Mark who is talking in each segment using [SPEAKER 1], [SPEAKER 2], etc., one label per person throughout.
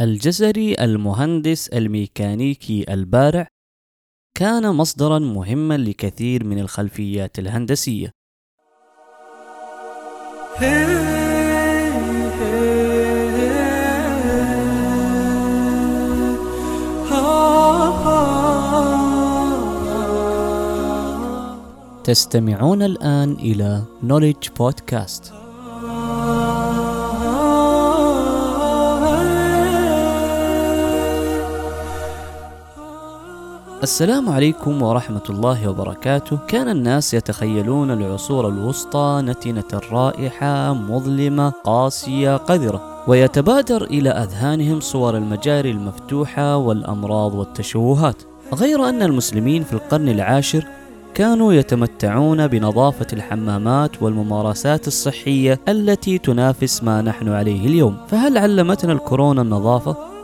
[SPEAKER 1] الجزري المهندس الميكانيكي البارع كان مصدرا مهما لكثير من الخلفيات الهندسية. تستمعون الآن إلى نوليدج بودكاست السلام عليكم ورحمة الله وبركاته. كان الناس يتخيلون العصور الوسطى نتنة رائحة مظلمة قاسية قذرة. ويتبادر إلى أذهانهم صور المجاري المفتوحة والأمراض والتشوهات. غير أن المسلمين في القرن العاشر كانوا يتمتعون بنظافة الحمامات والممارسات الصحية التي تنافس ما نحن عليه اليوم. فهل علمتنا الكورونا النظافة؟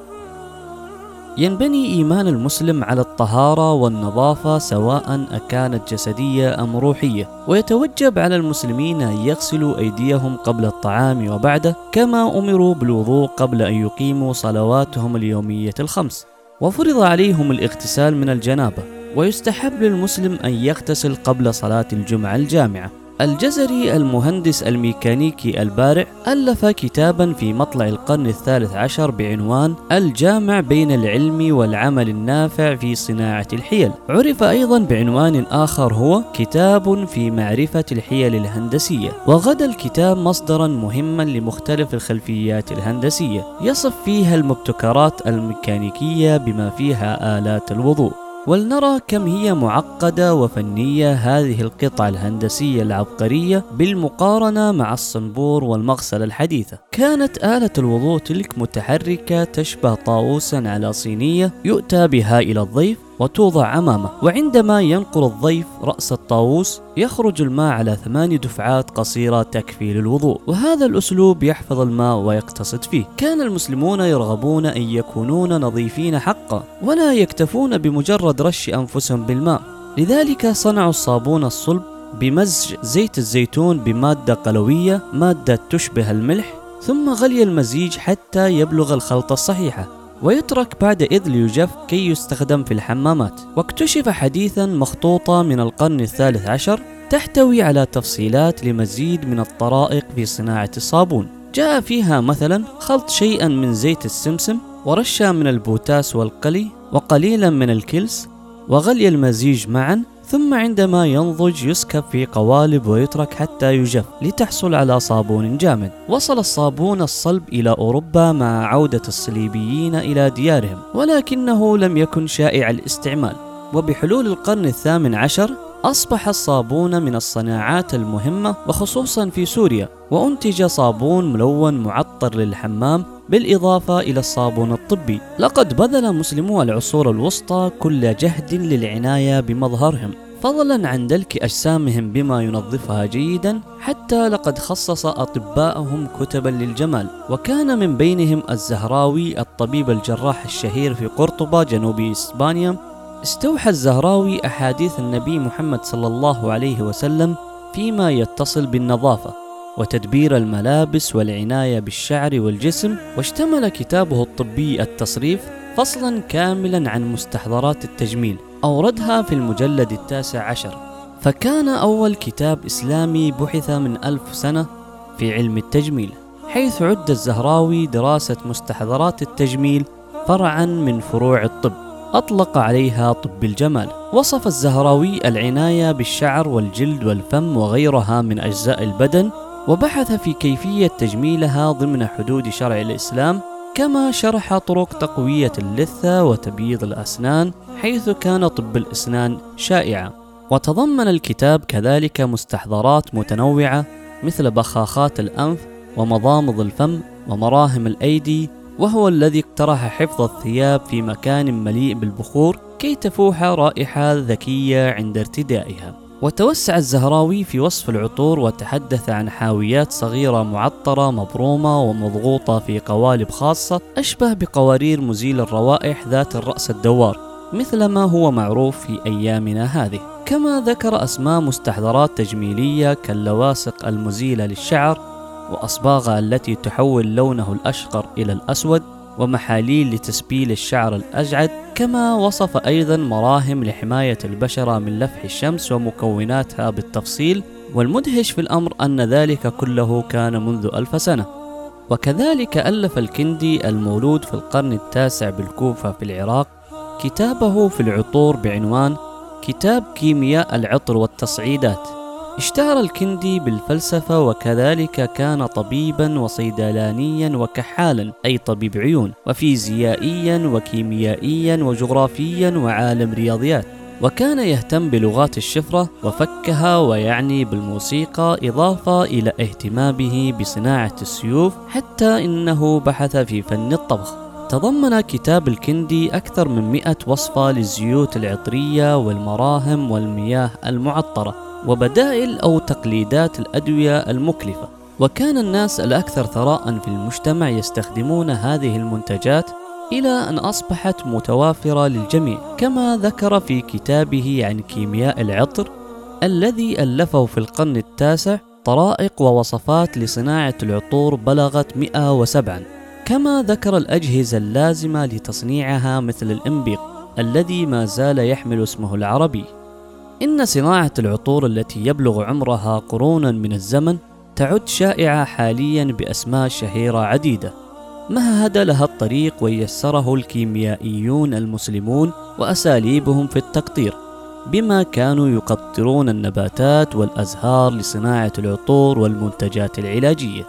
[SPEAKER 1] ينبني إيمان المسلم على الطهارة والنظافة سواء أكانت جسدية أم روحية ويتوجب على المسلمين أن يغسلوا أيديهم قبل الطعام وبعده كما أمروا بالوضوء قبل أن يقيموا صلواتهم اليومية الخمس. وفرض عليهم الاغتسال من الجنابة ويستحب للمسلم أن يغتسل قبل صلاة الجمعة الجامعة. الجزري المهندس الميكانيكي البارع ألف كتابا في مطلع القرن الثالث عشر بعنوان الجامع بين العلم والعمل النافع في صناعة الحيل. عرف أيضا بعنوان آخر هو كتاب في معرفة الحيل الهندسية. وغدا الكتاب مصدرا مهما لمختلف الخلفيات الهندسية. يصف فيها المبتكرات الميكانيكية بما فيها آلات الوضوء. ولنرى كم هي معقدة وفنية هذه القطعة الهندسية العبقرية بالمقارنة مع الصنبور والمغسلة الحديثة. كانت آلة الوضوء تلك متحركة تشبه طاووسا على صينية يؤتى بها إلى الضيف وتوضع أمامه. وعندما ينقر الضيف رأس الطاووس يخرج الماء على ثمان دفعات قصيرة تكفي للوضوء وهذا الأسلوب يحفظ الماء ويقتصد فيه. كان المسلمون يرغبون أن يكونون نظيفين حقا ولا يكتفون بمجرد رش أنفسهم بالماء. لذلك صنعوا الصابون الصلب بمزج زيت الزيتون بمادة قلوية مادة تشبه الملح ثم غلي المزيج حتى يبلغ الغلظة الصحيحة. ويترك بعدئذ ليجف كي يستخدم في الحمامات. واكتشف حديثا مخطوطة من القرن الثالث عشر تحتوي على تفصيلات لمزيد من الطرائق في صناعة الصابون. جاء فيها مثلا خلط شيئا من زيت السمسم ورشة من البوتاس والقلي وقليلا من الكلس وغلي المزيج معا ثم عندما ينضج يسكب في قوالب ويترك حتى يجف لتحصل على صابون جامد. وصل الصابون الصلب إلى أوروبا مع عودة الصليبيين إلى ديارهم ولكنه لم يكن شائع الاستعمال. وبحلول القرن الثامن عشر أصبح الصابون من الصناعات المهمة وخصوصا في سوريا وأنتج صابون ملون معطر للحمام بالإضافة إلى الصابون الطبي. لقد بذل مسلمو العصور الوسطى كل جهد للعناية بمظهرهم. فضلا عن دلك أجسامهم بما ينظفها جيدا حتى لقد خصص أطباءهم كتبا للجمال. وكان من بينهم الزهراوي الطبيب الجراح الشهير في قرطبة جنوب إسبانيا استوحى الزهراوي أحاديث النبي محمد صلى الله عليه وسلم فيما يتصل بالنظافة وتدبير الملابس والعناية بالشعر والجسم واشتمل كتابه الطبي التصريف فصلا كاملا عن مستحضرات التجميل أوردها في المجلد التاسع عشر. فكان أول كتاب إسلامي بحث من ألف سنة في علم التجميل حيث عد الزهراوي دراسة مستحضرات التجميل فرعا من فروع الطب. أطلق عليها طب الجمال وصف الزهراوي العناية بالشعر والجلد والفم وغيرها من أجزاء البدن وبحث في كيفية تجميلها ضمن حدود شرع الإسلام كما شرح طرق تقوية اللثة وتبييض الأسنان حيث كان طب الأسنان شائعا. وتضمن الكتاب كذلك مستحضرات متنوعة مثل بخاخات الأنف ومضامض الفم ومراهم الأيدي وهو الذي اقترح حفظ الثياب في مكان مليء بالبخور كي تفوح رائحة ذكية عند ارتدائها. وتوسع الزهراوي في وصف العطور وتحدث عن حاويات صغيرة معطرة مبرومة ومضغوطة في قوالب خاصة أشبه بقوارير مزيل الروائح ذات الرأس الدوار مثل ما هو معروف في أيامنا هذه. كما ذكر أسماء مستحضرات تجميلية كاللواصق المزيلة للشعر وأصباغها التي تحول لونه الأشقر إلى الأسود ومحاليل لتسبيل الشعر الأجعد كما وصف أيضا مراهم لحماية البشرة من لفح الشمس ومكوناتها بالتفصيل والمدهش في الأمر أن ذلك كله كان منذ ألف سنة. وكذلك ألف الكندي المولود في القرن التاسع بالكوفة في العراق كتابه في العطور بعنوان كتاب كيمياء العطر والتصعيدات. اشتهر الكندي بالفلسفة وكذلك كان طبيبا وصيدلانيا وكحالا أي طبيب عيون وفيزيائيا وكيميائيا وجغرافيا وعالم رياضيات. وكان يهتم بلغات الشفرة وفكها ويعني بالموسيقى إضافة إلى اهتمامه بصناعة السيوف حتى إنه بحث في فن الطبخ. تضمن كتاب الكندي أكثر من مئة وصفة للزيوت العطرية والمراهم والمياه المعطرة. وبدائل أو تقليدات الأدوية المكلفة. وكان الناس الأكثر ثراء في المجتمع يستخدمون هذه المنتجات إلى أن أصبحت متوافرة للجميع كما ذكر في كتابه عن كيمياء العطر الذي ألفه في القرن التاسع طرائق ووصفات لصناعة العطور بلغت 107 كما ذكر الأجهزة اللازمة لتصنيعها مثل الإنبيق الذي ما زال يحمل اسمه العربي. إن صناعة العطور التي يبلغ عمرها قرونا من الزمن تعد شائعة حاليا بأسماء شهيرة عديدة. مهد لها الطريق ويسره الكيميائيون المسلمون وأساليبهم في التقطير بما كانوا يقطرون النباتات والأزهار لصناعة العطور والمنتجات العلاجية.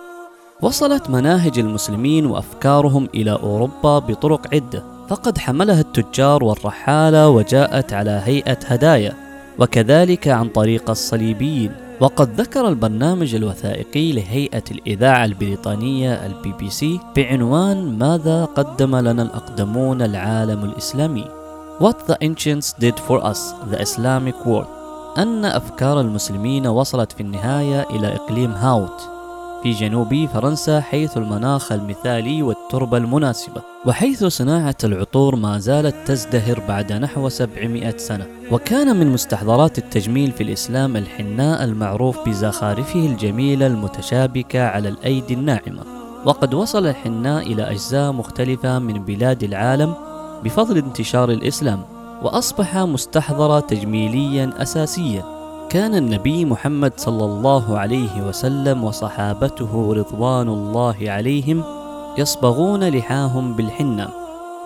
[SPEAKER 1] وصلت مناهج المسلمين وأفكارهم إلى أوروبا بطرق عدة. فقد حملها التجار والرحالة وجاءت على هيئة هدايا. وكذلك عن طريق الصليبيين. وقد ذكر البرنامج الوثائقي لهيئة الإذاعة البريطانية البي بي سي بعنوان ماذا قدم لنا الأقدمون العالم الإسلامي؟ What the ancients did for us, the Islamic world. أن أفكار المسلمين وصلت في النهاية إلى إقليم هاوت. في جنوب فرنسا حيث المناخ المثالي والتربة المناسبة. وحيث صناعة العطور ما زالت تزدهر بعد نحو 700 سنة. وكان من مستحضرات التجميل في الإسلام الحناء المعروف بزخارفه الجميلة المتشابكة على الأيدي الناعمة. وقد وصل الحناء إلى أجزاء مختلفة من بلاد العالم بفضل انتشار الإسلام. وأصبح مستحضرة تجميليا أساسيا كان النبي محمد صلى الله عليه وسلم وصحابته رضوان الله عليهم يصبغون لحاهم بالحنة.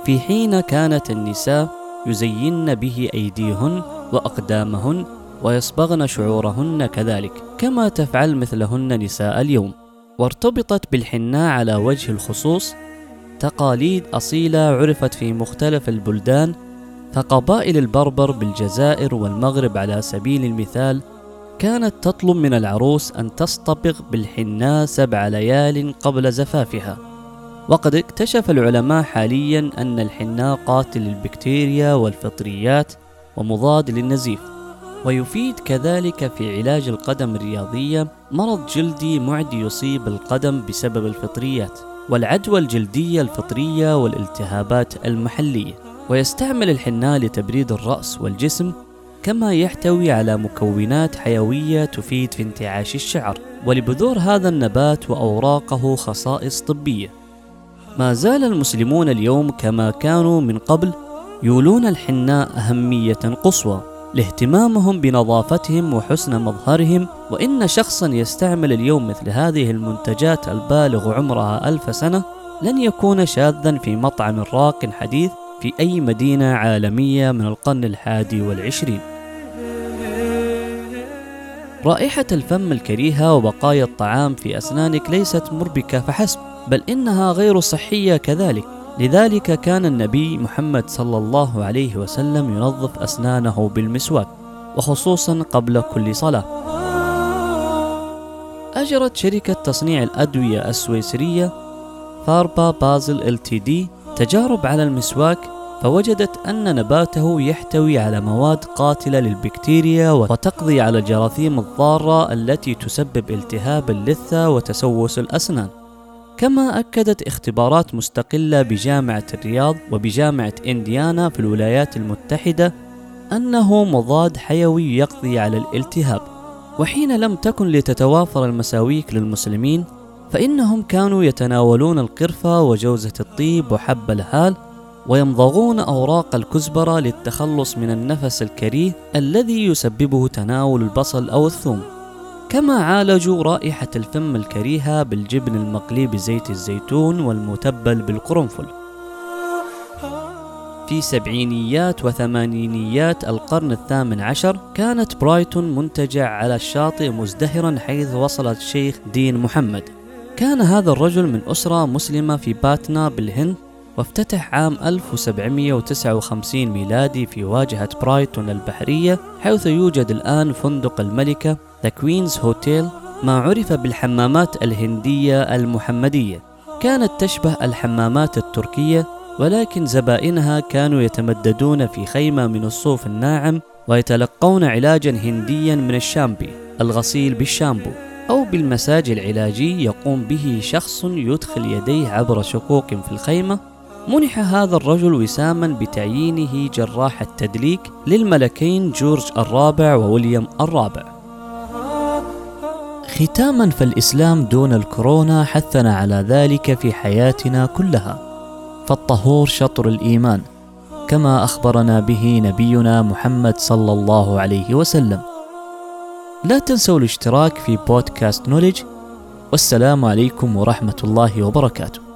[SPEAKER 1] في حين كانت النساء يزين به أيديهن وأقدامهن ويصبغن شعورهن كذلك كما تفعل مثلهن نساء اليوم. وارتبطت بالحناء على وجه الخصوص تقاليد أصيلة عرفت في مختلف البلدان فقبائل البربر بالجزائر والمغرب على سبيل المثال كانت تطلب من العروس أن تصطبغ بالحناء سبع ليال قبل زفافها. وقد اكتشف العلماء حاليا أن الحناء قاتل للبكتيريا والفطريات ومضاد للنزيف. ويفيد كذلك في علاج القدم الرياضية مرض جلدي معدي يصيب القدم بسبب الفطريات والعدوى الجلدية الفطرية والالتهابات المحلية. ويستعمل الحناء لتبريد الرأس والجسم كما يحتوي على مكونات حيوية تفيد في انتعاش الشعر ولبذور هذا النبات وأوراقه خصائص طبية. ما زال المسلمون اليوم كما كانوا من قبل يولون الحناء أهمية قصوى لاهتمامهم بنظافتهم وحسن مظهرهم وإن شخصا يستعمل اليوم مثل هذه المنتجات البالغ عمرها ألف سنة لن يكون شاذا في مطعم راق حديث في أي مدينة عالمية من القرن الحادي والعشرين. رائحة الفم الكريهة وبقايا الطعام في أسنانك ليست مربكة فحسب بل إنها غير صحية كذلك. لذلك كان النبي محمد صلى الله عليه وسلم ينظف أسنانه بالمسواك وخصوصا قبل كل صلاة. أجرت شركة تصنيع الأدوية السويسرية فاربا بازل إل تي دي تجارب على المسواك فوجدت أن نباته يحتوي على مواد قاتلة للبكتيريا وتقضي على الجراثيم الضارة التي تسبب التهاب اللثة وتسوس الأسنان. كما أكدت اختبارات مستقلة بجامعة الرياض وبجامعة إنديانا في الولايات المتحدة أنه مضاد حيوي يقضي على الالتهاب. وحين لم تكن لتتوافر المساويك للمسلمين فإنهم كانوا يتناولون القرفة وجوزة الطيب وحب الهال ويمضغون أوراق الكزبرة للتخلص من النفس الكريه الذي يسببه تناول البصل أو الثوم. كما عالجوا رائحة الفم الكريهة بالجبن المقلي بزيت الزيتون والمتبل بالقرنفل. في سبعينيات وثمانينيات القرن الثامن عشر كانت برايتون منتجع على الشاطئ مزدهرا حيث وصل الشيخ دين محمد. كان هذا الرجل من أسرة مسلمة في باتنا بالهند وافتتح عام 1759 ميلادي في واجهة برايتون البحرية حيث يوجد الآن فندق الملكة The Queen's Hotel ما عرف بالحمامات الهندية المحمدية. كانت تشبه الحمامات التركية ولكن زبائنها كانوا يتمددون في خيمة من الصوف الناعم ويتلقون علاجا هنديا من الشامبي الغسيل بالشامبو. أو بالمساج العلاجي يقوم به شخص يدخل يديه عبر شقوق في الخيمة منح هذا الرجل وساما بتعيينه جراح التدليك للملكين جورج الرابع وويليام الرابع. ختاما فالإسلام دون الكورونا حثنا على ذلك في حياتنا كلها. فالطهور شطر الإيمان كما أخبرنا به نبينا محمد صلى الله عليه وسلم. لا تنسوا الاشتراك في بودكاست نولج والسلام عليكم ورحمة الله وبركاته.